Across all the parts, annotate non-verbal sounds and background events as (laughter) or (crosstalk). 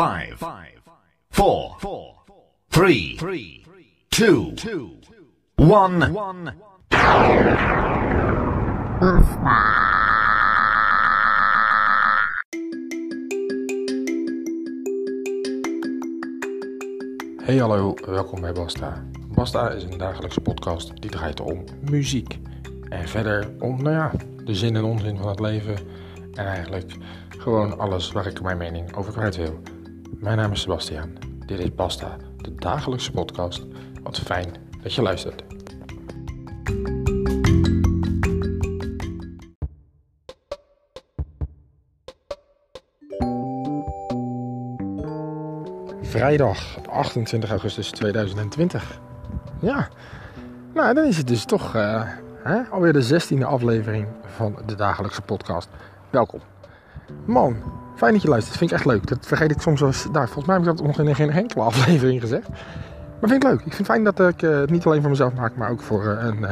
5, 4, 3, 2, 1. Hey hallo, welkom bij Basta. Basta is een dagelijkse podcast die draait om muziek. En verder om, nou ja, de zin en onzin van het leven. En eigenlijk gewoon alles waar ik mijn mening over kwijt wil. Mijn naam is Sebastiaan. Dit is Basta, de dagelijkse podcast. Wat fijn dat je luistert. Vrijdag 28 augustus 2020. Ja, nou dan is het dus toch eh, hè, alweer de 16e aflevering van de dagelijkse podcast. Welkom. Man, fijn dat je luistert. Vind ik echt leuk. Dat vergeet ik soms wel eens. Volgens mij heb ik dat nog geen enkele (laughs) aflevering gezegd. Maar vind ik leuk. Ik vind het fijn dat ik het niet alleen voor mezelf maak, maar ook voor, uh, een,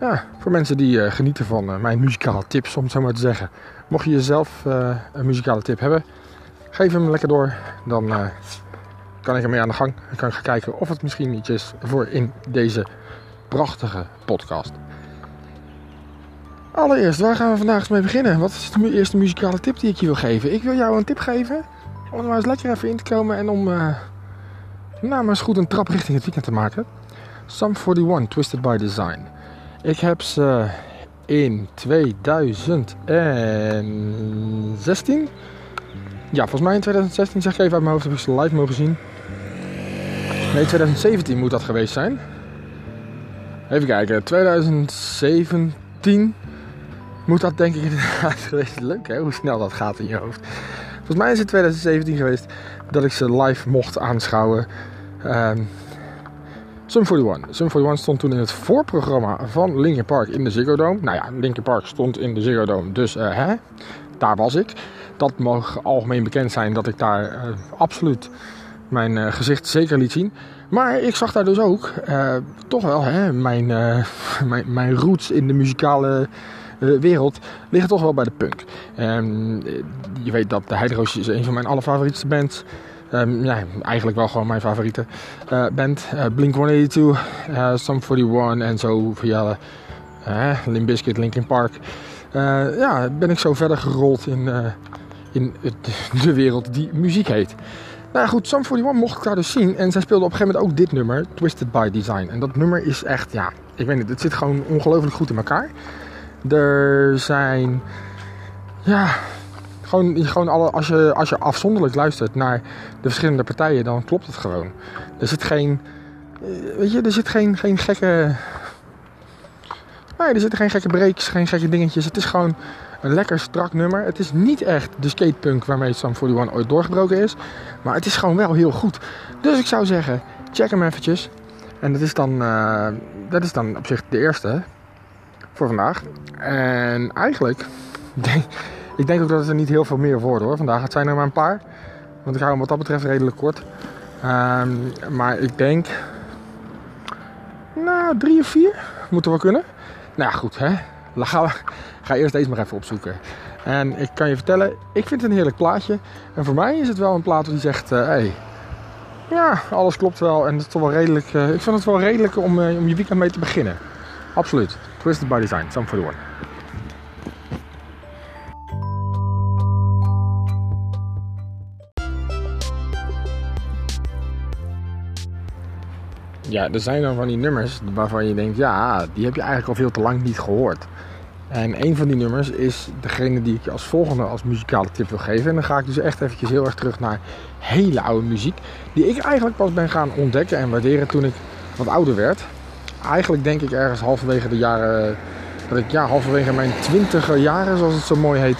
ja, voor mensen die genieten van mijn muzikale tips, om het zo maar te zeggen. Mocht je jezelf een muzikale tip hebben, geef hem lekker door. Dan kan ik ermee aan de gang. Dan kan ik gaan kijken of het misschien iets is voor in deze prachtige podcast. Allereerst, waar gaan we vandaag eens mee beginnen? Wat is de eerste muzikale tip die ik je wil geven? Ik wil jou een tip geven om er maar eens lekker even in te komen en om uh, nou maar eens goed een trap richting het weekend te maken. Sum 41, Twisted by Design. Ik heb ze in 2016 ja, volgens mij in 2016, zeg ik even uit mijn hoofd, heb ik ze live mogen zien. Nee, 2017 moet dat geweest zijn. Even kijken, 2017 moet dat denk ik inderdaad (laughs) geweest. Leuk hè, hoe snel dat gaat in je hoofd. Volgens mij is het 2017 geweest dat ik ze live mocht aanschouwen. Um, Sum 41. Sum 41 stond toen in het voorprogramma van Linkin Park in de Ziggo Dome. Nou ja, Linkin Park stond in de Ziggo Dome, dus uh, hè, daar was ik dat mag algemeen bekend zijn dat ik daar uh, absoluut mijn uh, gezicht zeker liet zien. Maar ik zag daar dus ook toch wel hè, mijn, (laughs) mijn, mijn roots in de muzikale wereld liggen toch wel bij de punk. Um, je weet dat de Hydro's is een van mijn allerfavorietste bands. Um, ja, eigenlijk wel gewoon mijn favoriete band. Blink-182, Sum 41 en zo via Limp Bizkit, Linkin Park. ja, ben ik zo verder gerold in, in (laughs) de wereld die muziek heet. Nou goed, Sum 41 mocht ik daar dus zien. En zij speelde op een gegeven moment ook dit nummer, Twisted by Design. En dat nummer is echt, ja, ik weet niet, het zit gewoon ongelooflijk goed in elkaar. Er zijn, ja, gewoon, gewoon alle, als, je, als je afzonderlijk luistert naar de verschillende partijen, dan klopt het gewoon. Er zit geen, eh, weet je, er zit geen, geen gekke, nee, er zitten geen gekke breaks, geen gekke dingetjes. Het is gewoon een lekker strak nummer. Het is niet echt de skatepunk waarmee Sum 41 ooit doorgebroken is. Maar het is gewoon wel heel goed. Dus ik zou zeggen, check hem eventjes. En dat is dan, uh, dat is dan op zich de eerste voor vandaag. En eigenlijk, (laughs) denk, ik denk ook dat het er niet heel veel meer worden hoor. Vandaag het zijn er maar een paar. Want ik hou hem wat dat betreft redelijk kort. Um, maar ik denk, nou drie of vier moeten we kunnen. Nou goed hè. (laughs) Ga, ga eerst deze maar even opzoeken. En ik kan je vertellen, ik vind het een heerlijk plaatje. En voor mij is het wel een plaat die zegt, hé, uh, hey, ja, alles klopt wel. En het is toch wel redelijk, uh, ik vind het wel redelijk om, uh, om je weekend mee te beginnen. Absoluut. Twisted by Design, Some for the One. Ja, er zijn dan van die nummers waarvan je denkt, ja, die heb je eigenlijk al veel te lang niet gehoord. En een van die nummers is degene die ik je als volgende als muzikale tip wil geven. En dan ga ik dus echt eventjes heel erg terug naar hele oude muziek. Die ik eigenlijk pas ben gaan ontdekken en waarderen toen ik wat ouder werd. Eigenlijk denk ik ergens halverwege de jaren... Dat ik ja, halverwege mijn twintiger jaren, zoals het zo mooi heet...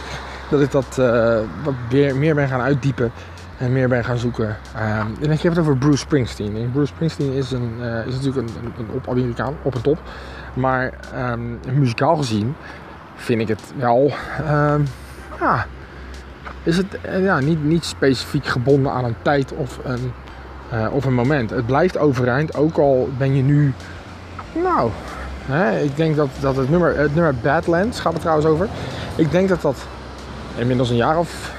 Dat ik dat uh, wat meer, meer ben gaan uitdiepen en meer ben gaan zoeken. Um, en ik heb het over Bruce Springsteen. En Bruce Springsteen is, een, uh, is natuurlijk een, een, een op-Amerikaan, op en top. Maar um, muzikaal gezien vind ik het wel. Um, ja, is het uh, ja, niet, niet specifiek gebonden aan een tijd of een, uh, of een moment. Het blijft overeind, ook al ben je nu. Nou, hè, ik denk dat, dat het nummer, het nummer Badlands gaat er trouwens over. Ik denk dat dat inmiddels een jaar of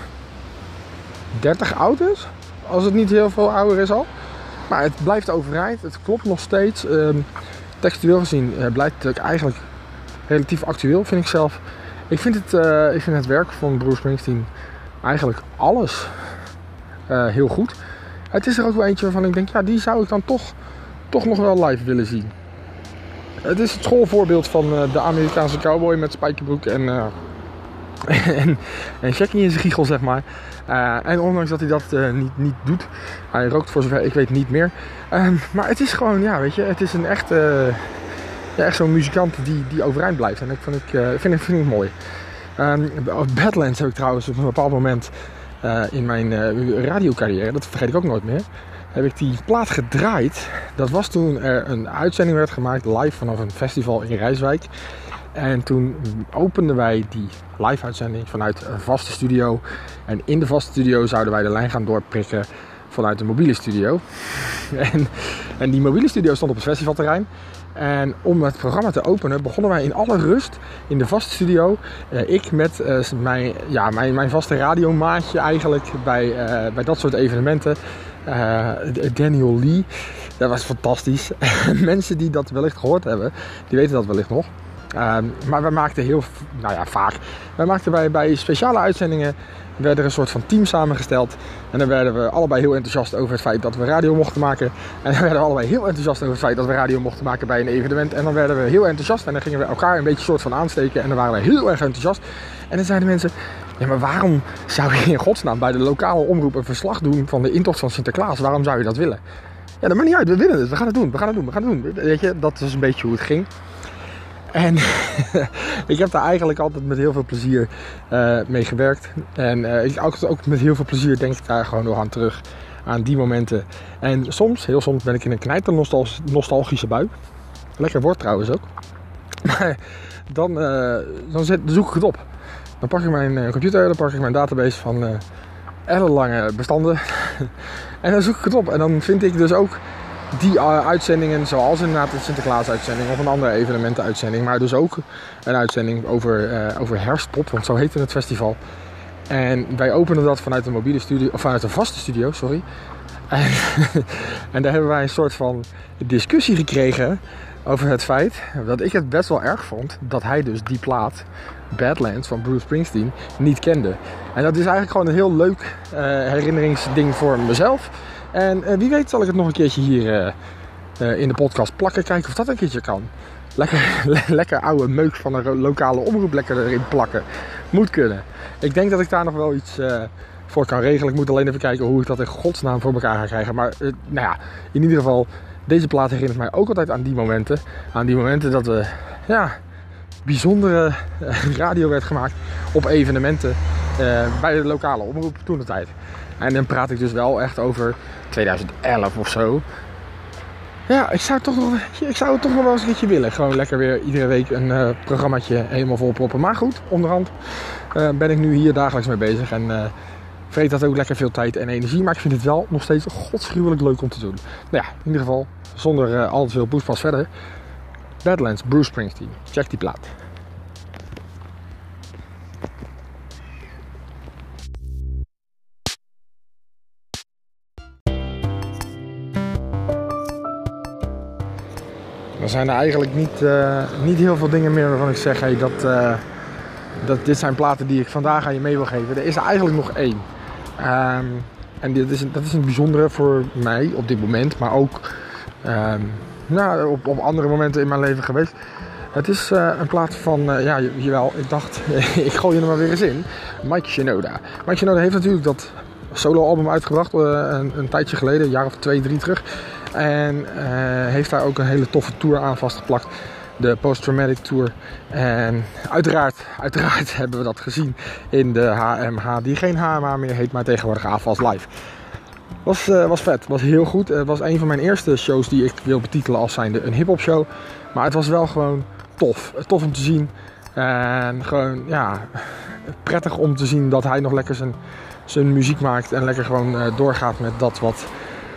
30 oud is. Als het niet heel veel ouder is al. Maar het blijft overeind. Het klopt nog steeds. Ehm, textueel gezien uh, blijft het eigenlijk relatief actueel, vind ik zelf. Ik vind het, uh, ik vind het werk van Bruce Springsteen eigenlijk alles uh, heel goed. Het is er ook wel eentje waarvan ik denk, ja, die zou ik dan toch, toch nog wel live willen zien. Het is het schoolvoorbeeld van uh, de Amerikaanse cowboy met spijkerbroek en, uh, (laughs) en, en Jackie in zijn giegel, zeg maar. Uh, en ondanks dat hij dat niet, niet doet, hij rookt voor zover ik weet niet meer. Ehm, maar het is gewoon, ja, weet je, het is een echt, ja, echt zo'n muzikant die, die overeind blijft. En ik vind, ik, vind, ik, vind ik mooi. Um, Badlands heb ik trouwens op een bepaald moment in mijn radiocarrière, dat vergeet ik ook nooit meer heb ik die plaat gedraaid. Dat was toen er een uitzending werd gemaakt live vanaf een festival in Rijswijk. En toen openden wij die live uitzending vanuit een vaste studio. En in de vaste studio zouden wij de lijn gaan doorprikken vanuit de mobiele studio. (laughs) En, en die mobiele studio stond op het festivalterrein. En om het programma te openen begonnen wij in alle rust in de vaste studio. Uh, ik met uh, mijn, ja, mijn, mijn vaste radiomaatje eigenlijk bij, uh, bij dat soort evenementen. Uh, Daniel Lee. Dat was fantastisch. (laughs) Mensen die dat wellicht gehoord hebben, die weten dat wellicht nog. Uh, maar we maakten heel, nou ja, vaak. Wij maakten bij, bij speciale uitzendingen werden er een soort van team samengesteld. En dan werden we allebei heel enthousiast over het feit dat we radio mochten maken. En dan werden we allebei heel enthousiast over het feit dat we radio mochten maken bij een evenement. En dan werden we heel enthousiast en dan gingen we elkaar een beetje soort van aansteken. En dan waren we heel erg enthousiast. En dan zeiden mensen, ja, maar waarom zou je in godsnaam bij de lokale omroep een verslag doen van de intocht van Sinterklaas? Waarom zou je dat willen? Ja, dat maakt niet uit. We willen het. We gaan het doen. We gaan het doen. We gaan het doen. Weet je, dat is een beetje hoe het ging. En (laughs) ik heb daar eigenlijk altijd met heel veel plezier uh, mee gewerkt. En uh, ik, ook, ook met heel veel plezier denk ik daar gewoon nog aan terug. Aan die momenten. En soms, heel soms, ben ik in een knijter nostalgische bui. Lekker woord trouwens ook. (laughs) Maar dan, uh, dan, zet, zoek ik het op. Dan pak ik mijn eh, computer, dan pak ik mijn database van uh, ellenlange bestanden. (laughs) en dan zoek ik het op. En dan vind ik dus ook die uh, uitzendingen, zoals inderdaad de Sinterklaas-uitzending of een andere evenementenuitzending. Maar dus ook een uitzending over, uh, over herfstpop, want zo heette het festival. En wij openen dat vanuit een mobiele studio, of vanuit een vaste studio, sorry. En, (laughs) en daar hebben wij een soort van discussie gekregen over het feit dat ik het best wel erg vond dat hij dus die plaat Badlands van Bruce Springsteen niet kende. En dat is eigenlijk gewoon een heel leuk uh, herinneringsding voor mezelf. En uh, wie weet zal ik het nog een keertje hier uh, in de podcast plakken. Kijken of dat een keertje kan. Lekker, (laughs) lekker oude meuk van een lokale omroep lekker erin plakken. Moet kunnen. Ik denk dat ik daar nog wel iets voor kan regelen. Ik moet alleen even kijken hoe ik dat in godsnaam voor elkaar ga krijgen. Maar nou ja, in ieder geval, deze plaat herinnert mij ook altijd aan die momenten. Aan die momenten dat we, ja, bijzondere eh, radio werd gemaakt op evenementen uh, bij de lokale omroep toen de tijd. En dan praat ik dus wel echt over 2011 of zo. Ja, ik zou, toch nog, ik zou het toch nog wel eens een keertje willen. Gewoon lekker weer iedere week een uh, programmaatje helemaal vol proppen. Maar goed, onderhand ben ik nu hier dagelijks mee bezig. En vreet dat ook lekker veel tijd en energie. Maar ik vind het wel nog steeds godsgruwelijk leuk om te doen. Nou ja, in ieder geval zonder al te veel poespas verder. Badlands, Bruce Springsteen. Check die plaat. Er zijn er eigenlijk niet, uh, niet heel veel dingen meer waarvan ik zeg hey, dat, uh, dat dit zijn platen die ik vandaag aan je mee wil geven. Er is er eigenlijk nog één. Um, en is, dat is een bijzondere voor mij op dit moment, maar ook um, nou, op, op andere momenten in mijn leven geweest. Het is uh, een plaat van, uh, ja, jawel, ik dacht, (laughs) ik gooi je er maar weer eens in. Mike Shinoda. Mike Shinoda heeft natuurlijk dat solo-album uitgebracht uh, een, een, tijdje geleden, een jaar of twee, drie terug. En heeft daar ook een hele toffe tour aan vastgeplakt. De Post Traumatic Tour. En uiteraard, uiteraard (laughs) hebben we dat gezien in de HMH, die geen HMH meer heet, maar tegenwoordig AFAS Live. Was, uh, was vet, was heel goed. Het was een van mijn eerste shows die ik wil betitelen als zijnde een hip-hop show. Maar het was wel gewoon tof. Tof om te zien. En gewoon, ja, prettig om te zien dat hij nog lekker zijn, zijn muziek maakt. En lekker gewoon uh, doorgaat met dat wat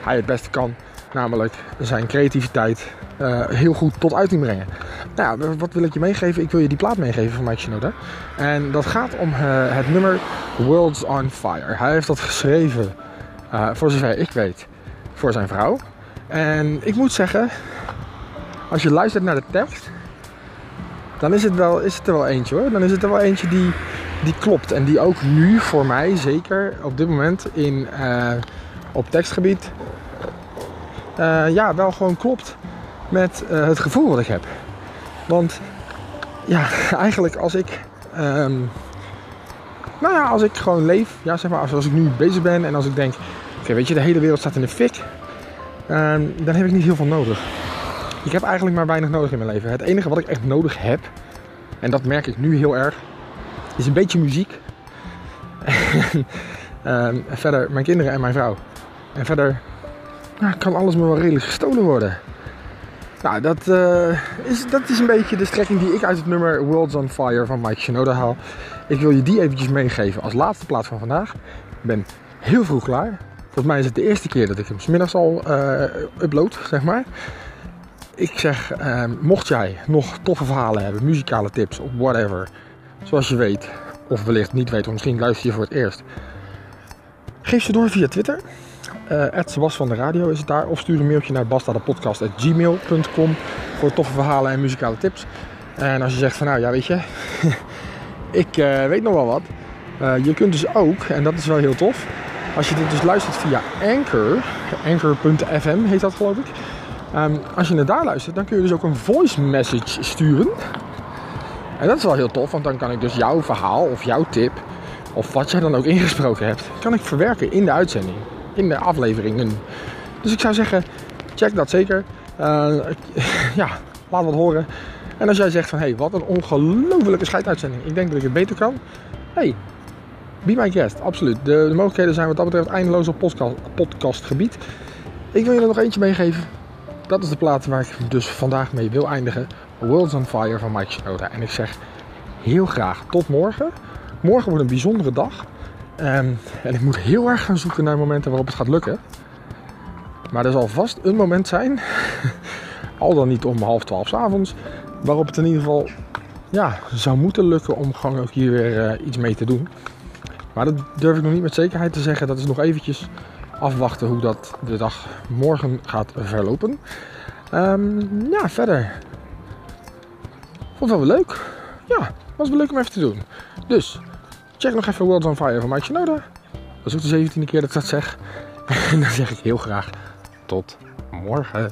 hij het beste kan. Namelijk zijn creativiteit eh, heel goed tot uiting brengen. Nou ja, wat wil ik je meegeven? Ik wil je die plaat meegeven van Mike Shinoda. En dat gaat om eh, het nummer Worlds on Fire. Hij heeft dat geschreven, eh, voor zover ik weet, voor zijn vrouw. En ik moet zeggen, als je luistert naar de tekst, dan is het, wel, is het er wel eentje hoor. Dan is het er wel eentje die, die klopt. En die ook nu voor mij, zeker op dit moment in, op tekstgebied, ja, wel gewoon klopt met het gevoel wat ik heb. Want ja, (laughs) eigenlijk als ik. Ehm, nou ja, als ik gewoon leef, ja, zeg maar, als, ik nu bezig ben en als ik denk, oké, weet je, de hele wereld staat in de fik, ehm, dan heb ik niet heel veel nodig. Ik heb eigenlijk maar weinig nodig in mijn leven. Het enige wat ik echt nodig heb, en dat merk ik nu heel erg, is een beetje muziek. (laughs) en ehm, verder mijn kinderen en mijn vrouw. En verder nou, kan alles me wel redelijk gestolen worden. Nou, dat, uh, is, dat is een beetje de strekking die ik uit het nummer Worlds on Fire van Mike Shinoda haal. Ik wil je die eventjes meegeven als laatste plaats van vandaag. Ik ben heel vroeg klaar. Volgens mij is het de eerste keer dat ik hem smiddags al uh, upload, zeg maar. Ik zeg, uh, mocht jij nog toffe verhalen hebben, muzikale tips of whatever, zoals je weet, of wellicht niet weet, of misschien luister je voor het eerst, geef ze door via Twitter. Uh, Sebas van de Radio is het daar. Of stuur een mailtje naar bastadepodcast.gmail.com voor toffe verhalen en muzikale tips. En als je zegt van nou ja weet je, (laughs) ik uh, weet nog wel wat. Uh, je kunt dus ook, en dat is wel heel tof, als je dit dus luistert via Anchor, anchor.fm heet dat geloof ik. Um, als je het daar luistert, dan kun je dus ook een voice message sturen. En dat is wel heel tof, want dan kan ik dus jouw verhaal of jouw tip, of wat jij dan ook (laughs) ingesproken hebt, kan ik verwerken in de uitzending in de afleveringen. Dus ik zou zeggen, check dat zeker. Uh, (laughs) ja, laat wat horen. En als jij zegt van, hé, hey, wat een ongelofelijke scheituitzending. Ik denk dat ik het beter kan. hey, be my guest, absoluut. De, de, mogelijkheden zijn wat dat betreft eindeloos op podcast, podcastgebied. Ik wil je er nog eentje meegeven. Dat is de plaat waar ik dus vandaag mee wil eindigen. Worlds on Fire van Mike Shinoda. En ik zeg heel graag tot morgen. Morgen wordt een bijzondere dag. Um, en ik moet heel erg gaan zoeken naar momenten waarop het gaat lukken. Maar er zal vast een moment zijn, (laughs) al dan niet om half twaalf avonds, waarop het in ieder geval ja, zou moeten lukken om gewoon ook hier weer uh, iets mee te doen. Maar dat durf ik nog niet met zekerheid te zeggen. Dat is nog eventjes afwachten hoe dat de dag morgen gaat verlopen. Um, ja, verder. Vond het wel leuk. Ja, was wel leuk om even te doen. Dus, Check nog even Worlds on Fire van Mike Shinoda. Dat is ook de zeventiende keer dat ik dat zeg. (laughs) En dan zeg ik heel graag tot morgen.